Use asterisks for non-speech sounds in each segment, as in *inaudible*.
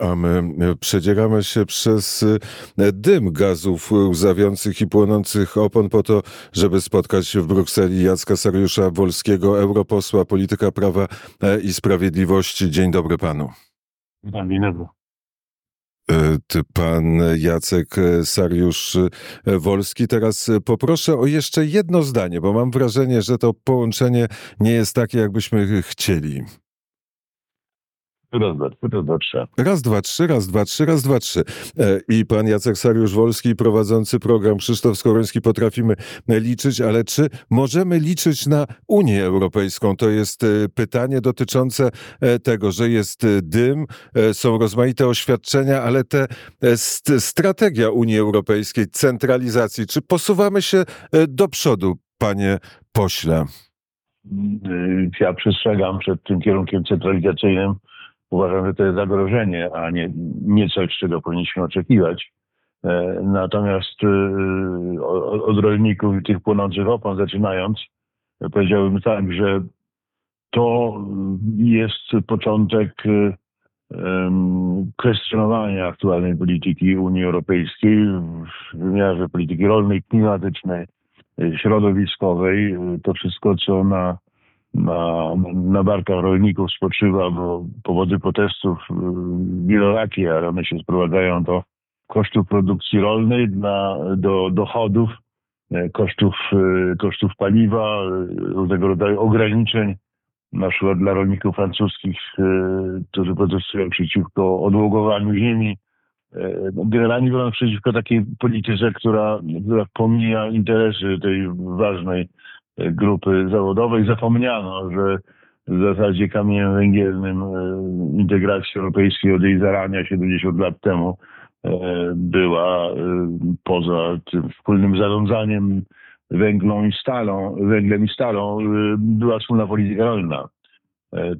A my przedzieramy się przez dym gazów łzawiących i płonących opon po to, żeby spotkać się w Brukseli Jacka Sariusza Wolskiego, europosła, polityka prawa i sprawiedliwości. Dzień dobry panu. Dzień dobry. Pan Jacek Sariusz Wolski. Teraz poproszę o jeszcze jedno zdanie, bo mam wrażenie, że to połączenie nie jest takie, jakbyśmy chcieli. Raz, dwa, raz, dwa, trzy. Raz, dwa, trzy, raz, dwa, trzy, raz, dwa, trzy. E, I pan Jacek Sariusz-Wolski, prowadzący program Krzysztof Skoroński, potrafimy liczyć, ale czy możemy liczyć na Unię Europejską? To jest e, pytanie dotyczące e, tego, że jest dym, są rozmaite oświadczenia, ale te strategia Unii Europejskiej, centralizacji, czy posuwamy się do przodu, panie pośle? Ja przestrzegam przed tym kierunkiem centralizacyjnym Uważam, że to jest zagrożenie, a nie, nie coś, czego powinniśmy oczekiwać. E, natomiast e, od rolników i tych płonących opon zaczynając, powiedziałbym tak, że to jest początek e, kwestionowania aktualnej polityki Unii Europejskiej w wymiarze polityki rolnej, klimatycznej, środowiskowej. To wszystko, co na na, na barkach rolników spoczywa, bo powody protestów y, wielorakie, ale one się sprowadzają do kosztów produkcji rolnej, na, do dochodów, e, kosztów, y, kosztów paliwa, y, różnego rodzaju ograniczeń, na przykład dla rolników francuskich, którzy protestują przeciwko odłogowaniu ziemi. E, generalnie biorąc przeciwko takiej polityce, która, która pomija interesy tej ważnej grupy zawodowej. Zapomniano, że w zasadzie kamieniem węgielnym e, integracji europejskiej od jej zarania 70 lat temu e, była e, poza tym wspólnym zarządzaniem węglą i stalą, węglem i stalą była wspólna polityka rolna.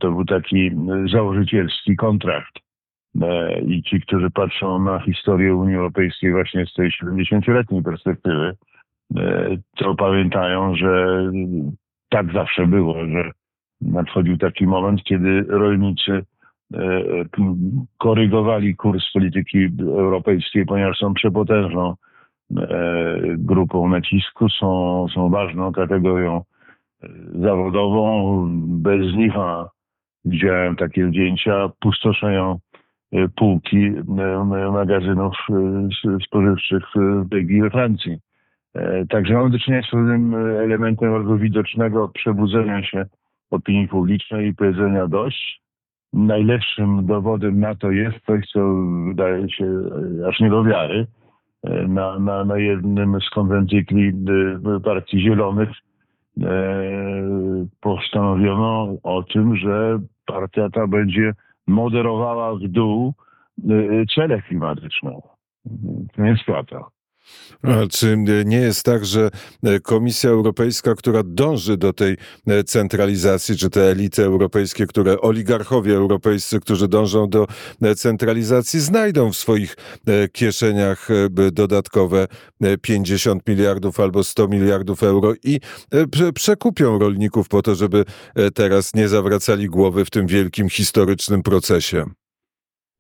To był taki założycielski kontrakt. I ci, którzy patrzą na historię Unii Europejskiej właśnie z tej 70-letniej perspektywy, E, to pamiętają, że tak zawsze było, że nadchodził taki moment, kiedy rolnicy e, korygowali kurs polityki europejskiej, ponieważ są przepotężną e, grupą nacisku, są, są ważną kategorią zawodową. Bez nich, a widziałem takie zdjęcia, pustoszeją półki magazynów spożywczych w Belgii we Francji. E, także mamy do czynienia z pewnym e, elementem bardzo widocznego przebudzenia się opinii publicznej i powiedzenia dość. Najlepszym dowodem na to jest coś, co wydaje się e, aż nie do wiary. Na, na, na jednym z konwencykli Partii Zielonych postanowiono o tym, że partia ta będzie moderowała w dół cele klimatyczne. To nie jest płata. A czy nie jest tak, że e, Komisja Europejska, która dąży do tej e, centralizacji, czy te elity europejskie, które oligarchowie europejscy, którzy dążą do e, centralizacji, znajdą w swoich kieszeniach dodatkowe 50 miliardów albo 100 miliardów euro i przekupią rolników po to, żeby teraz nie zawracali głowy w tym wielkim historycznym procesie?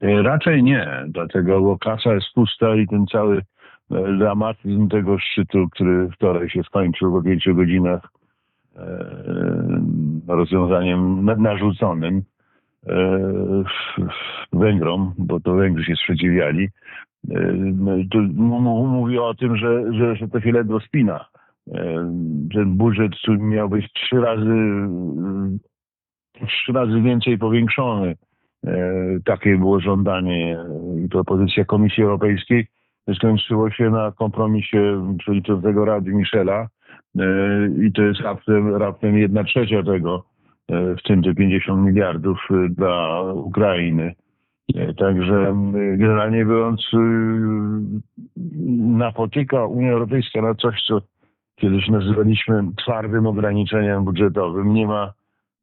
Raczej nie, dlatego bo kasa jest pusta i ten cały dramatyzm tego szczytu, który wczoraj się skończył po pięciu godzinach e, rozwiązaniem narzuconym e, Węgrom, bo to Węgrzy się sprzeciwiali, e, tu mówi o tym, że, że, że to się ledwo spina. Ten budżet miał być trzy razy, trzy razy więcej powiększony. Takie było żądanie i propozycja Komisji Europejskiej skończyło się na kompromisie przewodniczącego Rady Michela e, i to jest raptem, raptem jedna trzecia tego, e, w tym te 50 miliardów e, dla Ukrainy. Także generalnie biorąc, napotyka Unia Europejska na coś, co kiedyś nazywaliśmy twardym ograniczeniem budżetowym. Nie ma,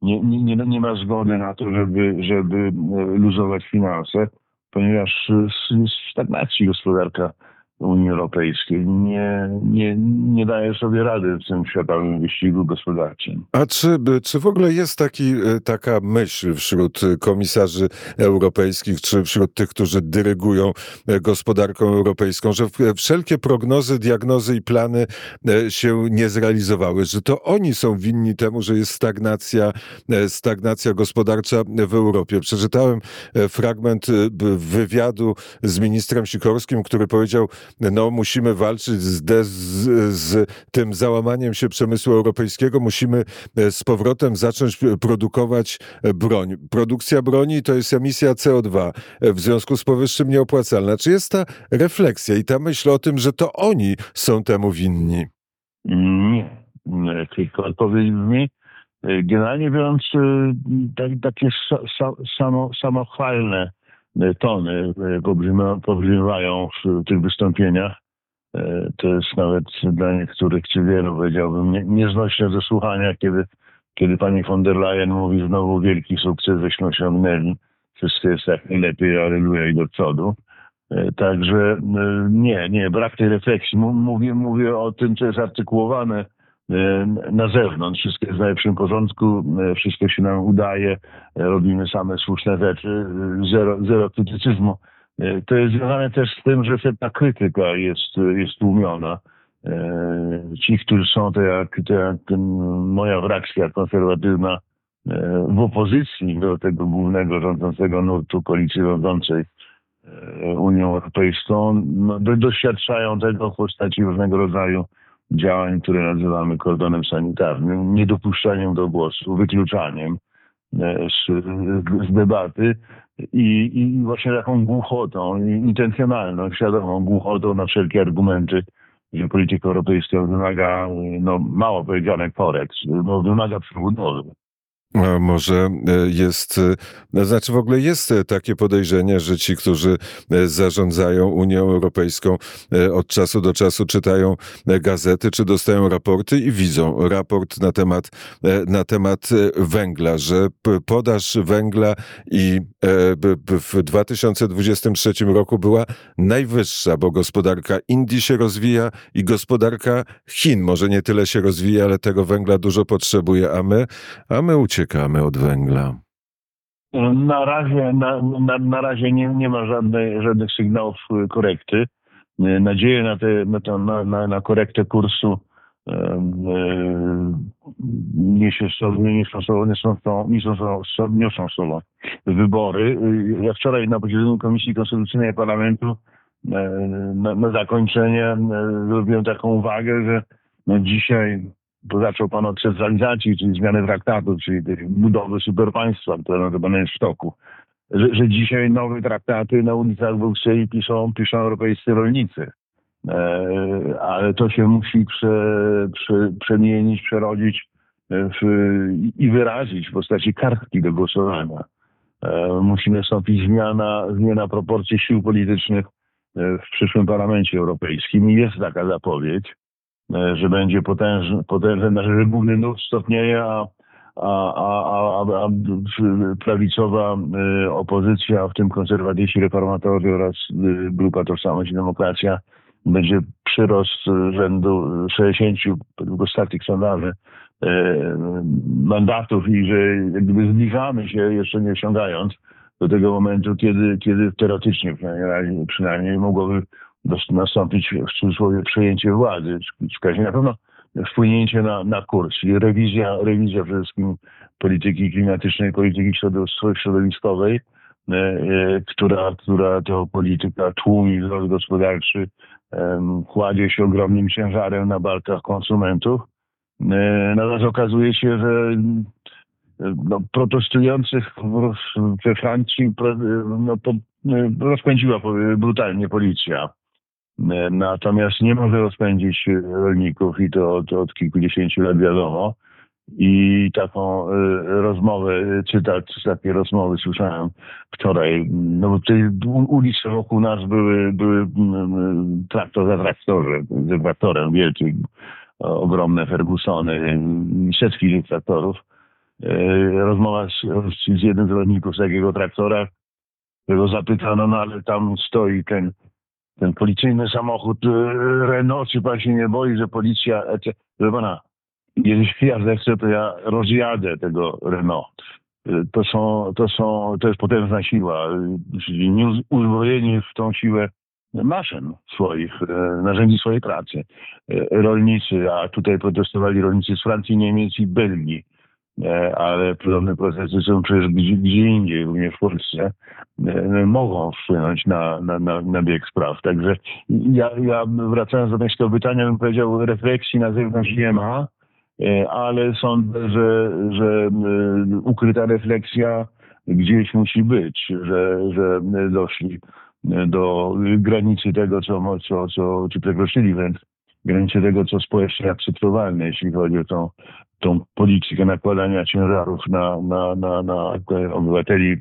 nie, nie, nie ma zgody na to, żeby, żeby luzować finanse ponieważ jest w stagnacji gospodarka Unii Europejskiej nie, nie, nie daje sobie rady w tym światowym wyścigu gospodarczym. A czy, czy w ogóle jest taki, taka myśl wśród komisarzy europejskich, czy wśród tych, którzy dyrygują gospodarką europejską, że wszelkie prognozy, diagnozy i plany się nie zrealizowały, że to oni są winni temu, że jest stagnacja, stagnacja gospodarcza w Europie? Przeczytałem fragment wywiadu z ministrem Sikorskim, który powiedział, no musimy walczyć z, z, z tym załamaniem się przemysłu europejskiego, musimy e, z powrotem zacząć produkować e, broń. Produkcja broni to jest emisja CO2, e, w związku z powyższym nieopłacalna. Czy jest ta refleksja i ta myśl o tym, że to oni są temu winni? Nie. Tylko odpowiedź brzmi, generalnie biorąc, tak, takie samo, samochwalne tony pobrzmiewają w tych wystąpieniach. E, to jest nawet dla niektórych, czy wielu powiedziałbym, nie, nieznośne do słuchania, kiedy, kiedy pani von der Leyen mówi znowu wielki sukces, żeśmy osiągnęli, wszystko jest jak najlepiej, aleluja i do przodu. E, także e, nie, nie, brak tej refleksji. Mówię, mówię o tym, co jest artykułowane na zewnątrz. Wszystko jest w najlepszym porządku, wszystko się nam udaje, robimy same słuszne rzeczy, zero, zero krytycyzmu. To jest związane też z tym, że ta krytyka jest, jest tłumiona. Ci, którzy są to jak, to jak moja frakcja konserwatywna w opozycji do tego głównego rządzącego nurtu koalicji rządzącej Unią Europejską, no, doświadczają tego w postaci różnego rodzaju działań, które nazywamy kordonem sanitarnym, niedopuszczaniem do głosu, wykluczaniem e, z, z debaty i, i, właśnie taką głuchotą, intencjonalną, świadomą głuchotą na wszelkie argumenty, że polityka europejska wymaga, no mało powiedziane korekt, no, wymaga przebudowy. Może e, jest, e, znaczy w ogóle jest e, takie podejrzenie, że ci, którzy zarządzają Unią Europejską od czasu do czasu czytają gazety, czy dostają raporty i widzą raport na temat, na temat węgla, że podaż węgla i w 2023 roku była najwyższa, bo gospodarka Indii się rozwija i gospodarka Chin może nie tyle się rozwija, ale tego węgla dużo potrzebuje, a my, a my uciekamy uciekamy od węgla? Na razie, na, na, na razie nie, nie ma żadnej, żadnych sygnałów y, korekty. Y, nadzieje na, te, na, na, na, korektę kursu niesie sobie, niosą sobą, wybory. Y, ja wczoraj na posiedzeniu Komisji Konstytucyjnej Parlamentu na, na zakończenie zrobiłem taką uwagę, że no dzisiaj bo zaczął pan od centralizacji, czyli zmiany traktatu, czyli budowy superpaństwa, które notabene jest w toku. Że, że dzisiaj nowe traktaty na ulicach Brukseli piszą, piszą europejscy rolnicy. E, ale to się musi prze, prze, przemienić, przerodzić w, i wyrazić w postaci kartki do głosowania. E, musi nastąpić zmiana, zmiana proporcji sił politycznych e, w przyszłym parlamencie europejskim i jest taka zapowiedź. E, że będzie potężny, potężny znaczy, że główny nurt stopnieje, a, a, a, a, prawicowa e, opozycja, w tym konserwatyści, reformatorzy oraz e, grupa Tożsamość i Demokracja, będzie przyrost rzędu 60, według ostatnich sondaży, mandatów i że jakby zbliżamy się, jeszcze nie osiągając do tego momentu, kiedy, kiedy teoretycznie przynajmniej, przynajmniej mogłoby nastąpić w cudzysłowie przejęcie władzy, czy na pewno wpłynięcie na, na kurs, czyli rewizja, rewizja przede wszystkim polityki klimatycznej, polityki środowiskowej, e, e, która, która to polityka tłumi wzrost gospodarczy, kładzie się ogromnym ciężarem na barkach konsumentów. E, natomiast okazuje się, że no, protestujących we Francji no, po, rozpędziła brutalnie policja. E, natomiast nie może rozpędzić rolników i to od, od kilkudziesięciu lat wiadomo. I taką y, rozmowę, cytat z takiej rozmowy słyszałem wczoraj. No bo te ulice wokół nas były, były traktor za traktorem, z traktorem wielkim, ogromne Fergusony, setki traktorów. Rozmowa z, z jednym z rolników z takiego traktora, którego zapytano, no ale tam stoi ten ten policyjny samochód e, Renault, czy pan się nie boi, że policja. Proszę pana, jeśli ja zechcę, to ja rozjadę tego Renault. E, To są, to są, to jest potężna siła, nie uzbrojeni w tą siłę maszyn swoich, e, narzędzi swojej pracy. E, Rolnicy, a tutaj protestowali rolnicy z Francji, Niemiec i Belgii. E, Ale podobne procesy są przecież gdzie, gdzie indziej, również w Polsce, e, mogą wpłynąć na, na, na, na bieg spraw. Także ja, ja wracając do pańskiego pytania, bym powiedział, refleksji na zewnątrz nie ma, e, ale sądzę, że, że ukryta refleksja gdzieś musi być, że, że doszli do granicy tego, co, co, co czy przekroczyli wręcz granicy tego, co społecznie akceptowalne, jeśli chodzi o tą, tą politykę nakładania ciężarów na, na, na, na obywateli,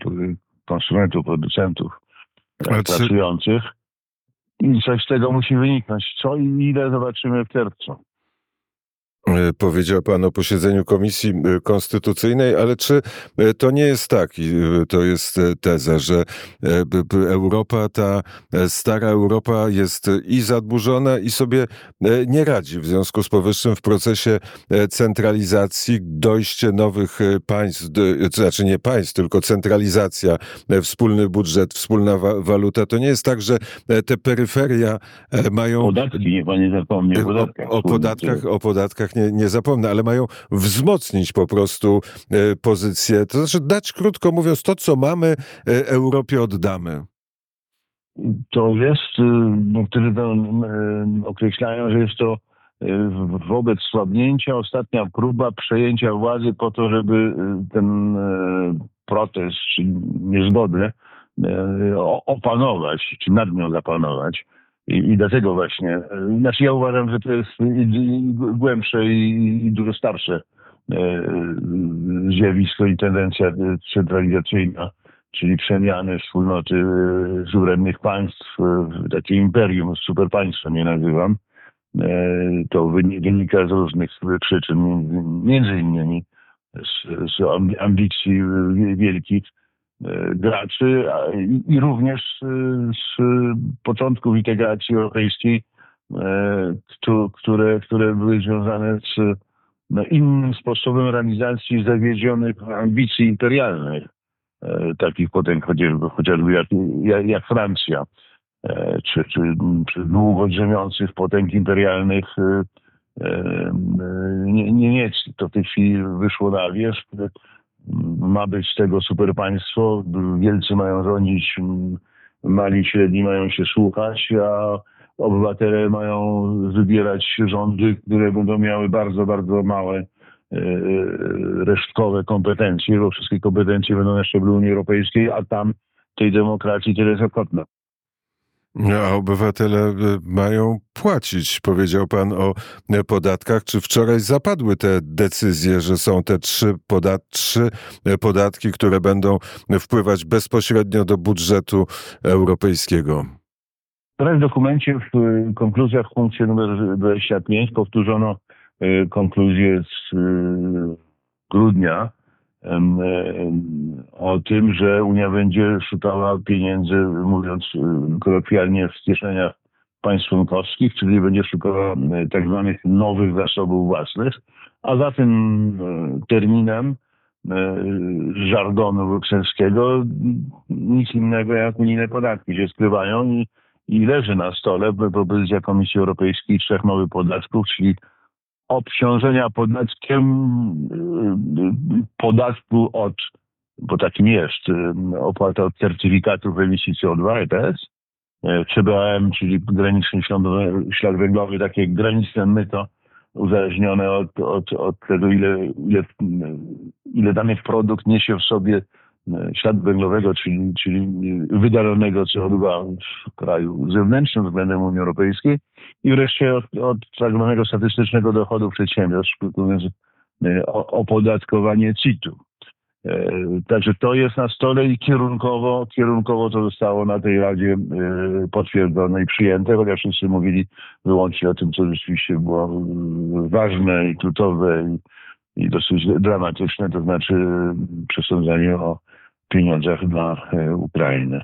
konsumentów, producentów A e, czy- pracujących. I coś z tego musi wyniknąć. Co i ile zobaczymy w czerwcu. E, Powiedział pan o posiedzeniu Komisji e, Konstytucyjnej, ale czy e, to nie jest tak, i to jest teza, że Europa, ta stara Europa jest i zadłużona i sobie nie radzi. W związku z powyższym w procesie centralizacji dojście nowych państw, to znaczy nie państw, tylko centralizacja, wspólny budżet, wspólna wa- waluta, to nie jest tak, że te peryferia mają Podatki, niech pan nie zapomni o o, podatkach. o podatkach, o podatkach nie, nie zapomnę, ale mają wzmocnić po prostu e, pozycję. To znaczy dać, krótko mówiąc, to, co mamy, e, Europie oddamy. To jest, y, niektórzy to y, określają, że jest to wobec słabnięcia ostatnia próba przejęcia władzy po to, żeby y, ten protest czy niezgodę opanować, czy nad nią zapanować. I, I dlatego właśnie, znaczy ja uważam, że to jest głębsze i, i dużo starsze y, zjawisko i tendencja centralizacyjna czyli przemiany wspólnoty e, suwerennych państw w takie imperium, superpaństwo nie nazywam. E, To wyni- wynika z różnych przyczyn, między- innymi z, z amb- ambicji wie- wielkich e, graczy a- i- również e, z początków integracji europejskiej, e, któ- które, które były związane z no, innym sposobem realizacji zawiedzionych ambicji imperialnych e, takich potęg chociażby, jak, jak, jak Francja, e, czy, czy, czy długo drzemiących potęg imperialnych e, e, Nie- Niemiec. To w tej chwili wyszło na wierzch. Ma być z tego superpaństwo. Wielcy mają rządzić, mali, średni mają się słuchać, a obywatele mają wybierać rządy, które będą miały bardzo, bardzo małe e, resztkowe kompetencje, bo wszystkie kompetencje będą na szczeblu Unii Europejskiej, a tam tej demokracji tyle. No, A obywatele e, mają płacić. Powiedział pan o e, podatkach. Czy wczoraj zapadły te decyzje, że są te trzy, podat trzy e, podatki, które będą wpływać bezpośrednio do budżetu europejskiego? Teraz w dokumencie w y, konkluzjach w punkcie numer 25 powtórzono y, konkluzję z y, grudnia o tym, że Unia będzie szukała pieniędzy, mówiąc kolokwialnie, w kieszeniach państw członkowskich, czyli będzie szukała tak zwanych nowych zasobów własnych, a za tym terminem żargonu brukselskiego nic innego jak unijne podatki się skrywają i i leży na stole propozycja Komisji Europejskiej trzech nowych podatków, czyli obciążenia podatkiem y, podatku od, bo takim jest, y, opłata od certyfikatów emisji CO2 ETS, y, CBAM, czyli graniczny ślad, węglowy, takie graniczne myto uzależnione od, od, od tego, ile, ile, ile dany produkt niesie w sobie śladu węglowego, czyli, czyli wydalonego CO2 w kraju zewnętrznym względem Unii Europejskiej i wreszcie od, tak zwanego statystycznego dochodu przedsiębiorstw, e, opodatkowanie CIT-u. E, Także to jest na stole i kierunkowo, kierunkowo to zostało na tej Radzie e, potwierdzone i przyjęte, chociaż wszyscy mówili wyłącznie o tym, co rzeczywiście było e, ważne i kluczowe i, i dosyć dramatyczne, to znaczy e, przesądzanie o pieniądzach dla e, Ukrainy.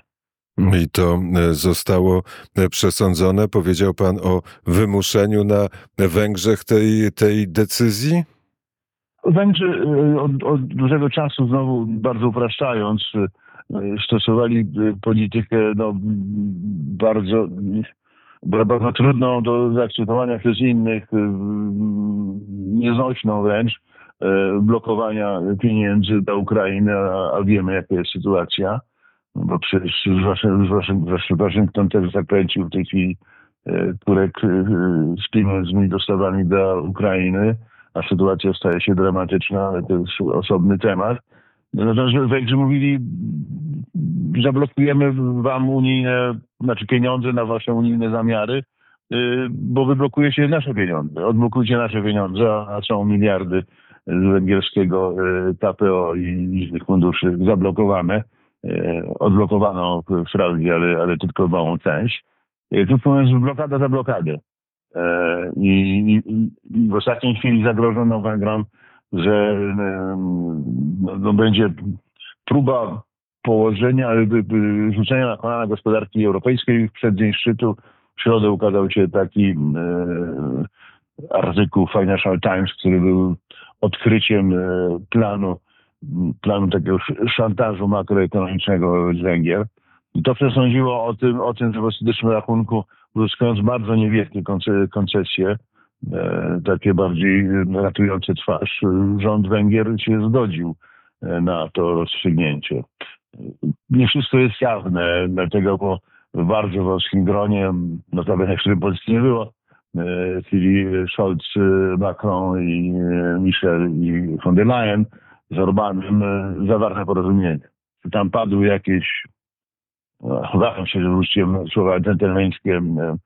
I to e, zostało e, przesądzone. Powiedział pan o wymuszeniu na Węgrzech tej, tej decyzji? Węgrzy od, od dużego czasu, znowu bardzo upraszczając, stosowali politykę no, bardzo, bardzo trudną do zaakceptowania przez innych, nieznośną wręcz, blokowania pieniędzy dla Ukrainy, a, wiemy jaka jest sytuacja bo przecież Waszyngton też zakręcił w tej chwili turek z pieniędzmi dostawami dla Ukrainy, a sytuacja staje się dramatyczna, ale to jest osobny temat. Natomiast Węgrzy mówili, zablokujemy wam unijne, znaczy pieniądze na wasze unijne zamiary, bo wyblokuje się nasze pieniądze. Odblokujcie nasze pieniądze, a są miliardy z węgierskiego KPO i innych funduszy zablokowane. E, odblokowano wprawdzie, ale, ale tylko małą część. E, tu powiem, blokada za blokadę. E, I, w ostatniej chwili zagrożono Węgrom, że no, no będzie próba położenia, rzucenia na kolana gospodarki europejskiej w przeddzień szczytu. W środę ukazał się taki e, artykuł Financial Times, który był odkryciem e, planu planu takiego szantażu makroekonomicznego z Węgier. I to przesądziło o tym, o tym, że w ostatecznym rachunku, uzyskując bardzo niewielkie koncesje, e, takie bardziej ratujące twarz, rząd Węgier się zgodził e, na to rozstrzygnięcie. Nie wszystko jest jawne, dlatego po bardzo wąskim gronie, notabene w którym Polski nie było, czyli Scholz, Macron i Michel i von der Leyen, z Orbanem e, zawarte porozumienie. Tam padły jakieś, waham się, że użyciem słowa dżentelmeńskie, e,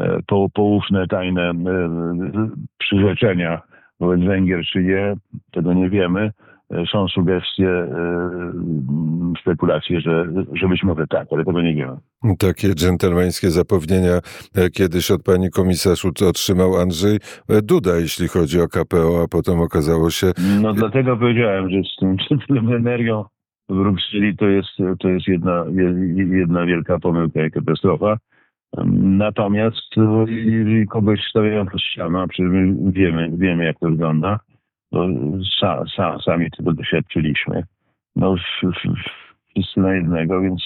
e, po, poufne, tajne przyrzeczenia wobec Węgier, czy nie, tego nie wiemy. Są sugestie, spekulacje, że, że być może tak, ale tego nie wiemy. Takie dżentelmeńskie zapewnienia kiedyś od pani komisarz otrzymał Andrzej Duda, jeśli chodzi o KPO, a potem okazało się... No dlatego powiedziałem, *laughs* że z tym energią w Brukseli to jest, to jest jedna, jedna wielka pomyłka i katastrofa. Natomiast kogoś stawiają pod ścianą, a przecież my wiemy, wiemy jak to wygląda, to sa, sa, sami tego doświadczyliśmy. No wszyscy na jednego, więc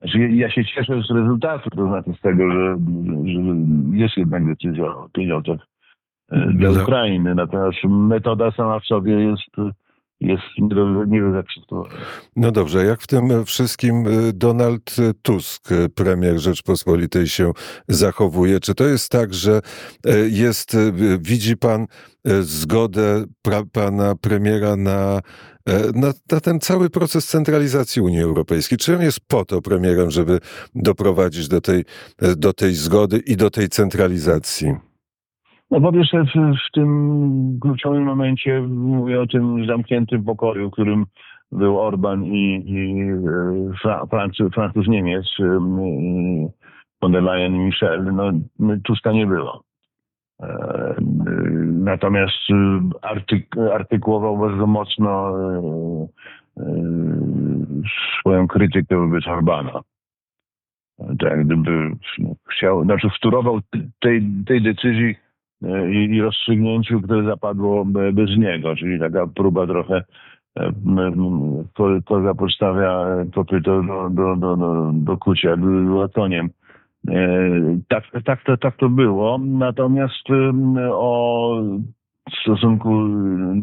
znaczy, ja się cieszę z rezultatu, to znaczy z tego, że, że jest jednak decyzja o pieniądzach e, dla no. Ukrainy. Natomiast metoda sama w sobie jest jest nie do, nie do zaakceptowania. No dobrze, jak w tym wszystkim y, Donald Tusk, premier Rzeczpospolitej się zachowuje? Czy to jest tak, że y, jest, y, widzi pan zgodę pra, pana premiera na, na, na, ten cały proces centralizacji Unii Europejskiej? Czy on jest po to premierem, żeby doprowadzić do tej, do tej zgody i do tej centralizacji? No po pierwsze w, w tym kluczowym momencie mówię o tym zamkniętym pokoju, którym był Orban i, i e, Francuz, Francuz Niemiec, e, von der Leyen i Michel, no Tuska nie było. E, natomiast artyk artykułował bardzo mocno swoją krytykę wobec Orbana. Tak, gdyby chciał, znaczy wtórował tej, tej decyzji i, i rozstrzygnięciu, które zapadło bez niego, czyli taka próba trochę to, to zapodstawia kopyto do, do, do, do, do kucia łatoniem. Tak, tak, to, tak to było. Natomiast o stosunku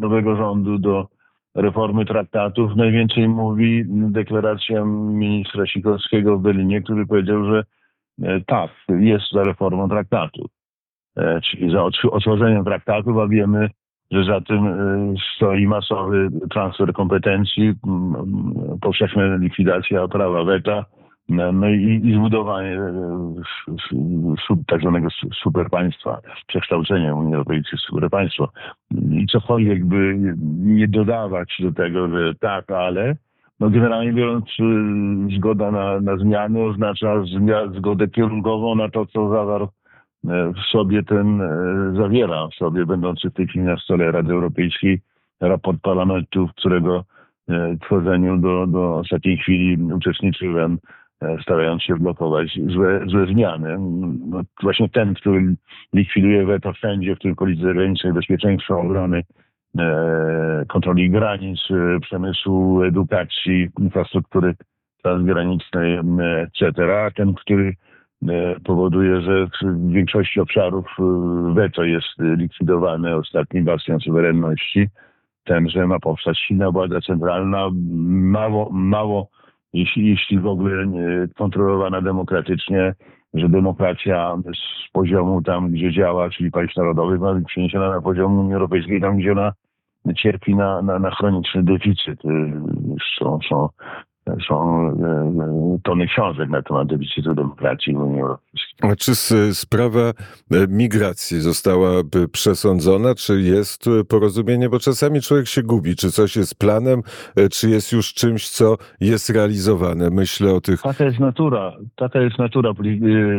nowego rządu do reformy traktatów najwięcej mówi deklaracja ministra Sikorskiego w Berlinie, który powiedział, że tak, jest za reformą traktatów. E, czyli za otworzeniem traktatów, a wiemy, że za tym e, stoi masowy transfer kompetencji, powszechna likwidacja prawa weta, no, no i, i zbudowanie e, tak zwanego superpaństwa, przekształcenie Unii Europejskiej w superpaństwo. I cokolwiek by nie dodawać do tego, że tak, ale no generalnie biorąc zgoda na, na zmiany oznacza zgodę kierunkową na to, co zawarł w sobie ten e, zawiera, w sobie będący w tej chwili na stole Rady Europejskiej raport parlamentu, w którego e, tworzeniu do, do ostatniej chwili uczestniczyłem e, starając się blokować złe, złe zmiany. No, właśnie ten, który likwiduje weto wszędzie, w tym polityce zagranicznej, bezpieczeństwa, obrony, e, kontroli granic, e, przemysłu, edukacji, infrastruktury transgranicznej, etc. Ten, który e, powoduje, że w większości obszarów e, weto jest likwidowane, ostatni bastion suwerenności, ten, że ma powstać silna władza centralna, mało, mało jeśli, jeśli w ogóle nie, kontrolowana demokratycznie, że demokracja z poziomu tam, gdzie działa, czyli państw narodowych, ma być przeniesiona na poziom Unii Europejskiej, tam, gdzie ona cierpi na, na, na chroniczny deficyt. Są, są są e, tony książek na temat deficytu demokracji w Unii Europejskiej. A czy sprawa e, migracji zostałaby przesądzona, czy jest porozumienie? Bo czasami człowiek się gubi, czy coś jest planem, e, czy jest już czymś, co jest realizowane. Myślę o tych... Taka jest natura, taka jest natura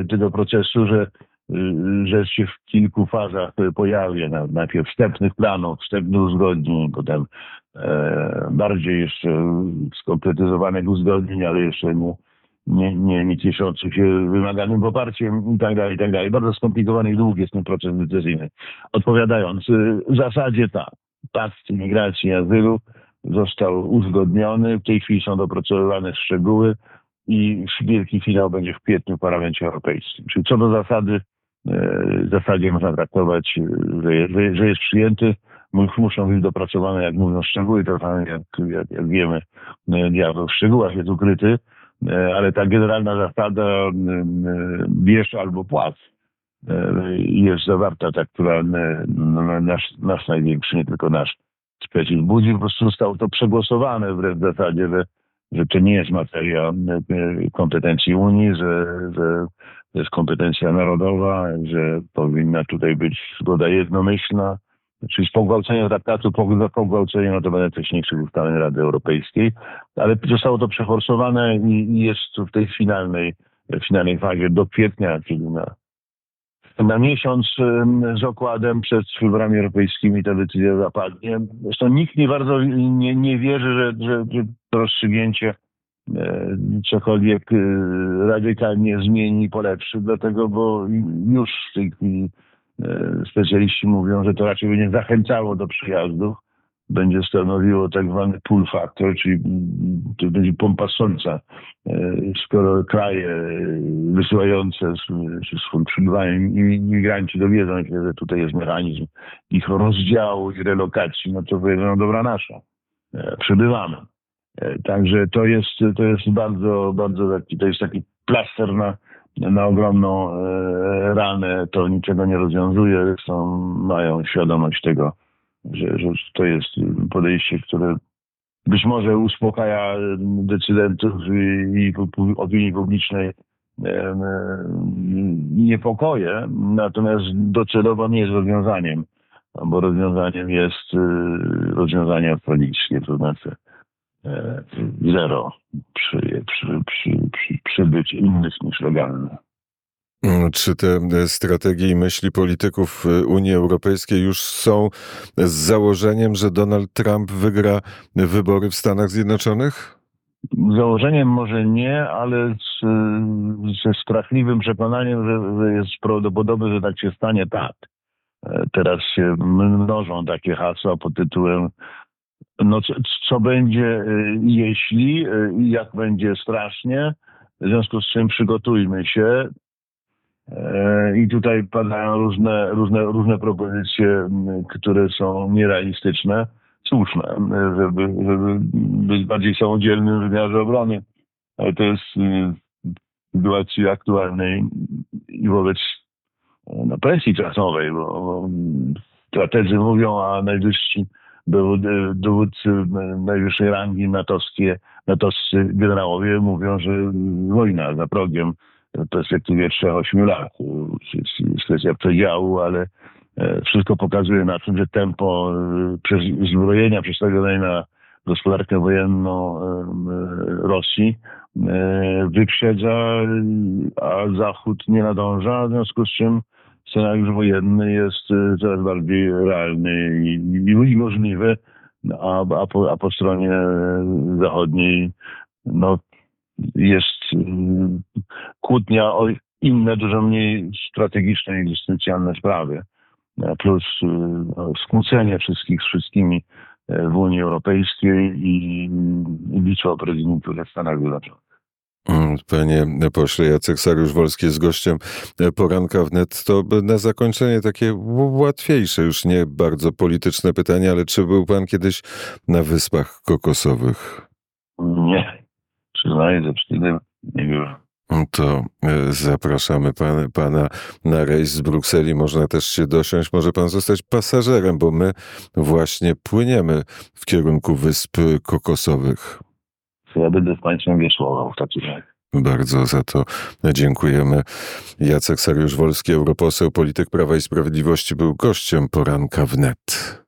tego procesu, że że się w kilku fazach pojawia. Najpierw wstępnych planów, wstępnych uzgodnień, potem E, bardziej jeszcze skonkretyzowanych uzgodnień, ale jeszcze nie, nie, nie, nie cieszących się wymaganym poparciem i tak dalej, i tak dalej. Bardzo skomplikowany i długi jest ten proces decyzyjny. Odpowiadając, y, w zasadzie tak, pakt migracji i azylu został uzgodniony, w tej chwili są dopracowywane szczegóły i wielki finał będzie w kwietniu w Parlamencie Europejskim. Czyli co do zasady, w zasadzie można traktować, że jest, że jest przyjęty, muszą być dopracowane, jak mówią, szczegóły, to jak, jak, jak wiemy, e, diabeł w szczegółach jest ukryty, e, ale ta generalna zasada e, bierz albo płac jest zawarta, ta, która nasz, nasz największy, nie tylko nasz sprzeciw budzi, po prostu zostało to przegłosowane w zasadzie, że, że to nie jest materia kompetencji Unii, że, że to jest kompetencja narodowa, że powinna tutaj być zgoda jednomyślna, czyli z pogwałcenia traktatu, pogwałcenia notabene wcześniejszych ustaleń Rady Europejskiej, ale zostało to przeforsowane i jest w tej finalnej, finalnej fazie do kwietnia, czyli na, na miesiąc z okładem przed wyborami europejskimi ta decyzja zapadnie. Zresztą nikt nie bardzo nie, nie wierzy, że, że, że rozstrzygnięcie cokolwiek e, radykalnie zmieni, polepszy, dlatego, bo już w tej chwili E, specjaliści mówią, że to raczej będzie zachęcało do przyjazdów, będzie stanowiło tak zwany pull factor, czyli to będzie pompa słońca. E, skoro kraje wysyłające swój przybywają imigranci dowiedzą się, że tutaj jest mechanizm ich rozdziału i relokacji, no to powiedzą, no dobra nasza, e, przybywamy. Także to jest, to jest bardzo, bardzo taki, to jest taki plaster na, na ogromną e, ranę, to niczego nie rozwiązuje. Zresztą mają świadomość tego, że, że to jest podejście, które być może uspokaja decydentów i, i opinii publicznej e, niepokoje, natomiast docelowo nie jest rozwiązaniem, bo rozwiązaniem jest e, rozwiązanie autolickie, to znaczy E, zero przy, przy, przy, przy, przybyć innych niż legalne. Mm, czy te strategie i myśli polityków e, Unii Europejskiej już są z założeniem, że Donald Trump wygra wybory w Stanach Zjednoczonych? Założeniem może nie, ale z, ze strachliwym przekonaniem, że, że jest prawdopodobne, że tak się stanie tak. E, teraz się mnożą takie hasła pod tytułem no co, co będzie y, jeśli y, jak będzie strasznie. W związku z czym przygotujmy się. E, I tutaj padają różne, różne, różne propozycje, które są nierealistyczne, słuszne, żeby, żeby być bardziej samodzielnym w wymiarze obrony. Ale to jest y, w sytuacji aktualnej i wobec no, presji czasowej, bo, bo strategzy mówią, a najwyżsi dowódcy najwyższej rangi natowskie, natowscy generałowie mówią, że wojna za progiem w perspektywie 3-8 lat. Jest kwestia przedziału, ale e, wszystko pokazuje na tym, że tempo e, zbrojenia przestawionej na gospodarkę wojenną e, Rosji wyprzedza, a Zachód nie nadąża, w związku z czym scenariusz wojenny jest y, coraz bardziej realny i, i możliwy, a, a, po, a po stronie zachodniej no, jest y, kłótnia o inne, dużo mniej strategiczne, egzystencjalne sprawy, plus y, no, skłócenie wszystkich z wszystkimi y, w Unii Europejskiej i, i bitwa o w Stanach Zjednoczonych. Mm, Panie pośle, Jacek Sariusz-Wolski jest gościem poranka wnet. To na zakończenie takie łatwiejsze, już nie bardzo polityczne pytanie, ale czy był pan kiedyś na Wyspach Kokosowych? Nie, przyznaję, że wtedy nie byłem. To e, zapraszamy pan, pana na rejs z Brukseli. Można też się dosiąść, może pan zostać pasażerem, bo my właśnie płyniemy w kierunku Wysp Kokosowych. Ja będę z państwem wiosłował w takim razie. Bardzo za to dziękujemy. Jacek Sariusz-Wolski, europoseł, polityk Prawa i Sprawiedliwości, był gościem poranka wnet.